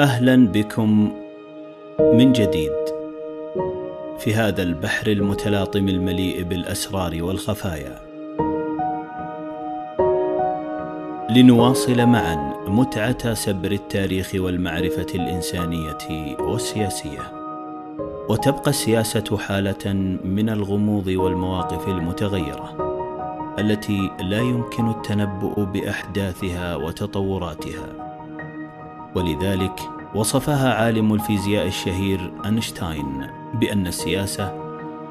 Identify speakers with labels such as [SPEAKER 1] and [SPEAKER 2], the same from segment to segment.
[SPEAKER 1] أهلا بكم من جديد في هذا البحر المتلاطم المليء بالأسرار والخفايا. لنواصل معا متعة سبر التاريخ والمعرفة الإنسانية والسياسية. وتبقى السياسة حالة من الغموض والمواقف المتغيرة التي لا يمكن التنبؤ بأحداثها وتطوراتها. ولذلك وصفها عالم الفيزياء الشهير أينشتاين بأن السياسة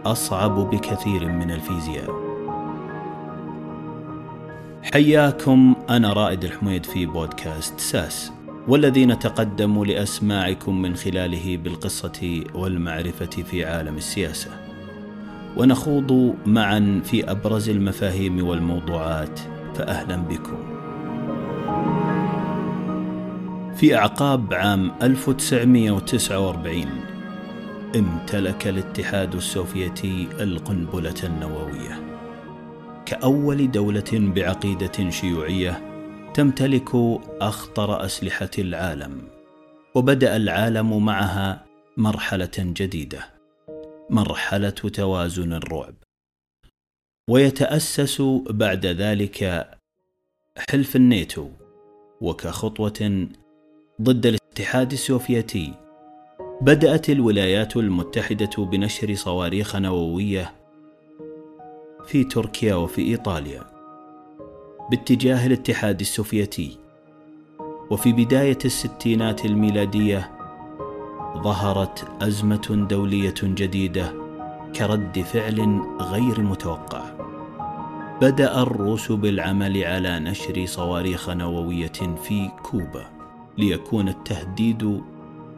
[SPEAKER 1] أصعب بكثير من الفيزياء. حياكم أنا رائد الحميد في بودكاست ساس والذي نتقدم لأسماعكم من خلاله بالقصة والمعرفة في عالم السياسة. ونخوض معا في أبرز المفاهيم والموضوعات فأهلا بكم. في أعقاب عام 1949 امتلك الاتحاد السوفيتي القنبلة النووية. كأول دولة بعقيدة شيوعية تمتلك أخطر أسلحة العالم وبدأ العالم معها مرحلة جديدة مرحلة توازن الرعب. ويتأسس بعد ذلك حلف الناتو وكخطوة ضد الاتحاد السوفيتي. بدأت الولايات المتحدة بنشر صواريخ نووية في تركيا وفي إيطاليا باتجاه الاتحاد السوفيتي. وفي بداية الستينات الميلادية ظهرت أزمة دولية جديدة كرد فعل غير متوقع. بدأ الروس بالعمل على نشر صواريخ نووية في كوبا. ليكون التهديد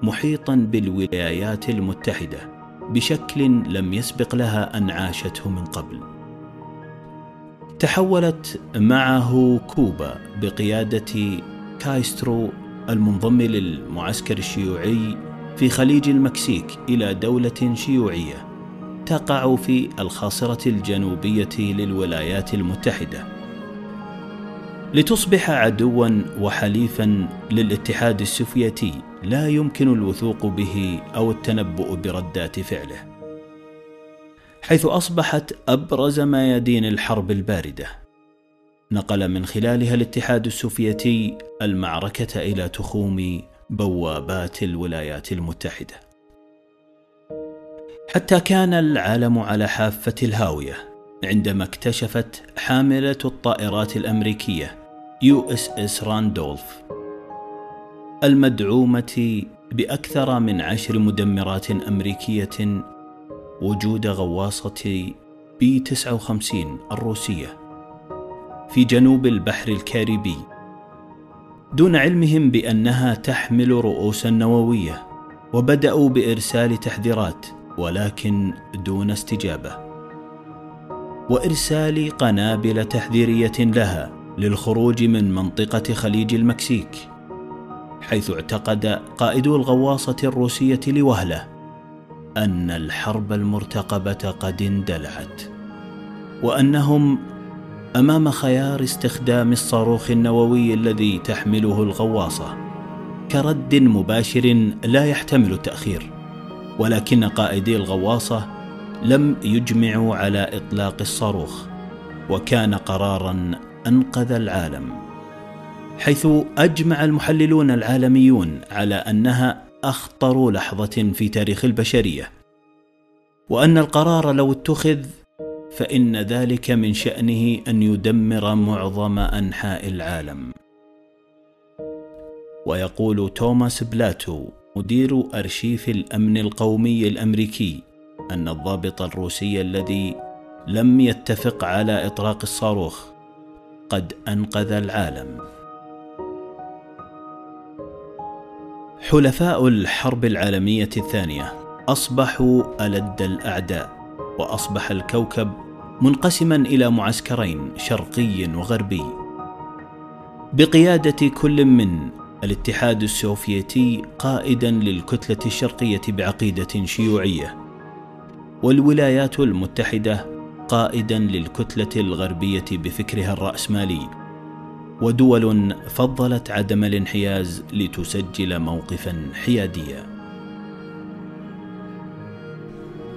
[SPEAKER 1] محيطا بالولايات المتحدة بشكل لم يسبق لها أن عاشته من قبل. تحولت معه كوبا بقيادة كايسترو المنضم للمعسكر الشيوعي في خليج المكسيك إلى دولة شيوعية تقع في الخاصرة الجنوبية للولايات المتحدة. لتصبح عدوا وحليفا للاتحاد السوفيتي لا يمكن الوثوق به أو التنبؤ بردات فعله. حيث أصبحت أبرز ميادين الحرب الباردة. نقل من خلالها الاتحاد السوفيتي المعركة إلى تخوم بوابات الولايات المتحدة. حتى كان العالم على حافة الهاوية عندما اكتشفت حاملة الطائرات الأمريكية USS Randolph المدعومة بأكثر من عشر مدمرات أمريكية وجود غواصة B 59 الروسية في جنوب البحر الكاريبي. دون علمهم بأنها تحمل رؤوسا نووية وبدأوا بإرسال تحذيرات ولكن دون استجابة. وإرسال قنابل تحذيرية لها للخروج من منطقة خليج المكسيك حيث اعتقد قائدو الغواصة الروسية لوهلة أن الحرب المرتقبة قد اندلعت وأنهم أمام خيار استخدام الصاروخ النووي الذي تحمله الغواصة كرد مباشر لا يحتمل التأخير ولكن قائدي الغواصة لم يجمعوا على إطلاق الصاروخ وكان قرارا أنقذ العالم حيث أجمع المحللون العالميون على أنها أخطر لحظة في تاريخ البشرية وأن القرار لو اتخذ فإن ذلك من شأنه أن يدمر معظم أنحاء العالم. ويقول توماس بلاتو مدير أرشيف الأمن القومي الأمريكي أن الضابط الروسي الذي لم يتفق على إطلاق الصاروخ قد أنقذ العالم. حلفاء الحرب العالمية الثانية أصبحوا ألد الأعداء وأصبح الكوكب منقسما إلى معسكرين شرقي وغربي. بقيادة كل من الاتحاد السوفيتي قائدا للكتلة الشرقية بعقيدة شيوعية والولايات المتحدة قائدا للكتلة الغربية بفكرها الرأسمالي. ودول فضلت عدم الانحياز لتسجل موقفا حياديا.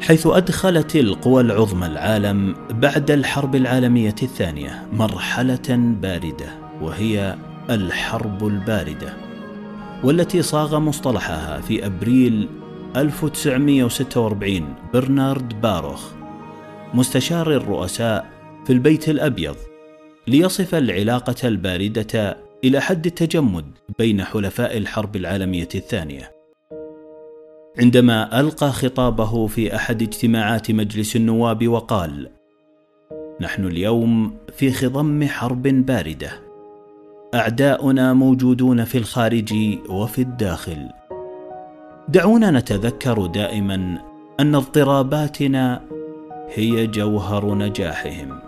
[SPEAKER 1] حيث أدخلت القوى العظمى العالم بعد الحرب العالمية الثانية مرحلة باردة وهي الحرب الباردة والتي صاغ مصطلحها في أبريل 1946 برنارد باروخ. مستشار الرؤساء في البيت الأبيض ليصف العلاقة الباردة إلى حد التجمد بين حلفاء الحرب العالمية الثانية. عندما ألقى خطابه في أحد اجتماعات مجلس النواب وقال نحن اليوم في خضم حرب باردة. أعداؤنا موجودون في الخارج وفي الداخل. دعونا نتذكر دائما أن اضطراباتنا هي جوهر نجاحهم.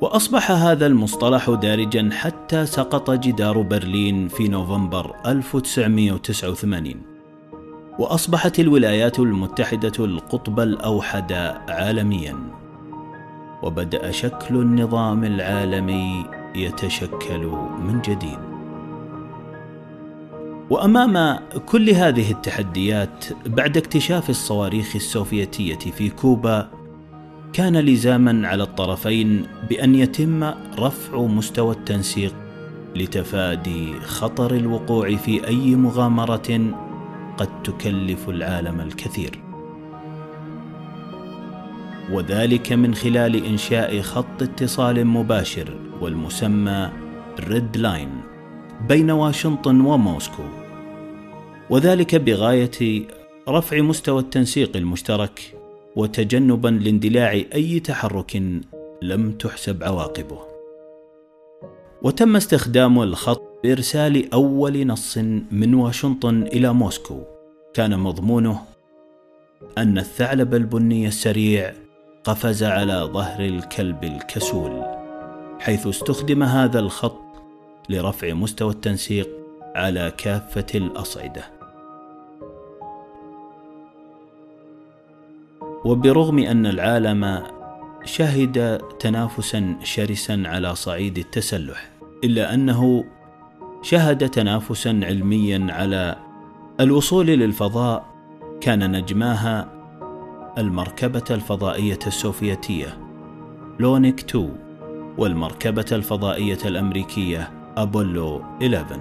[SPEAKER 1] وأصبح هذا المصطلح دارجا حتى سقط جدار برلين في نوفمبر 1989 وأصبحت الولايات المتحدة القطب الأوحد عالميا. وبدأ شكل النظام العالمي يتشكل من جديد. وأمام كل هذه التحديات بعد اكتشاف الصواريخ السوفيتية في كوبا كان لزاما على الطرفين بأن يتم رفع مستوى التنسيق لتفادي خطر الوقوع في أي مغامرة قد تكلف العالم الكثير. وذلك من خلال إنشاء خط اتصال مباشر والمسمى Red Line بين واشنطن وموسكو. وذلك بغاية رفع مستوى التنسيق المشترك وتجنبا لاندلاع أي تحرك لم تحسب عواقبه. وتم استخدام الخط بإرسال أول نص من واشنطن إلى موسكو. كان مضمونه أن الثعلب البني السريع قفز على ظهر الكلب الكسول حيث استخدم هذا الخط لرفع مستوى التنسيق على كافة الأصعدة. وبرغم أن العالم شهد تنافسا شرسا على صعيد التسلح إلا أنه شهد تنافسا علميا على الوصول للفضاء كان نجماها المركبة الفضائية السوفيتية لونيك 2 والمركبة الفضائية الأمريكية أبولو 11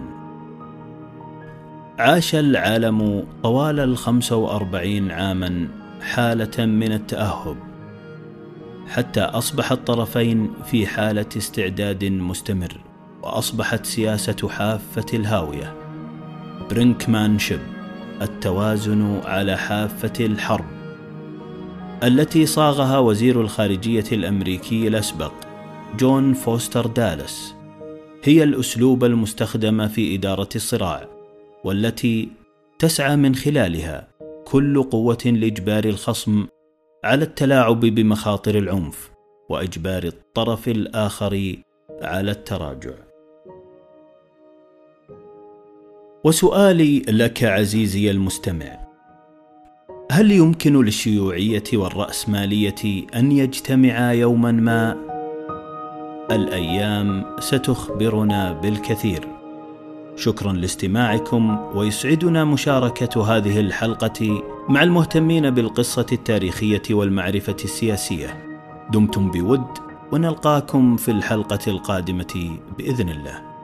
[SPEAKER 1] عاش العالم طوال الخمسه وأربعين عاما حالة من التأهب حتى أصبح الطرفين في حالة استعداد مستمر وأصبحت سياسة حافة الهاوية. brinkmanship التوازن على حافة الحرب التي صاغها وزير الخارجية الأمريكي الأسبق جون فوستر دالاس. هي الأسلوب المستخدم في إدارة الصراع والتي تسعى من خلالها كل قوة لإجبار الخصم على التلاعب بمخاطر العنف وإجبار الطرف الآخر على التراجع. وسؤالي لك عزيزي المستمع هل يمكن للشيوعية والرأسمالية أن يجتمعا يوما ما الأيام ستخبرنا بالكثير. شكرا لاستماعكم ويسعدنا مشاركة هذه الحلقة مع المهتمين بالقصة التاريخية والمعرفة السياسية. دمتم بود ونلقاكم في الحلقة القادمة بإذن الله.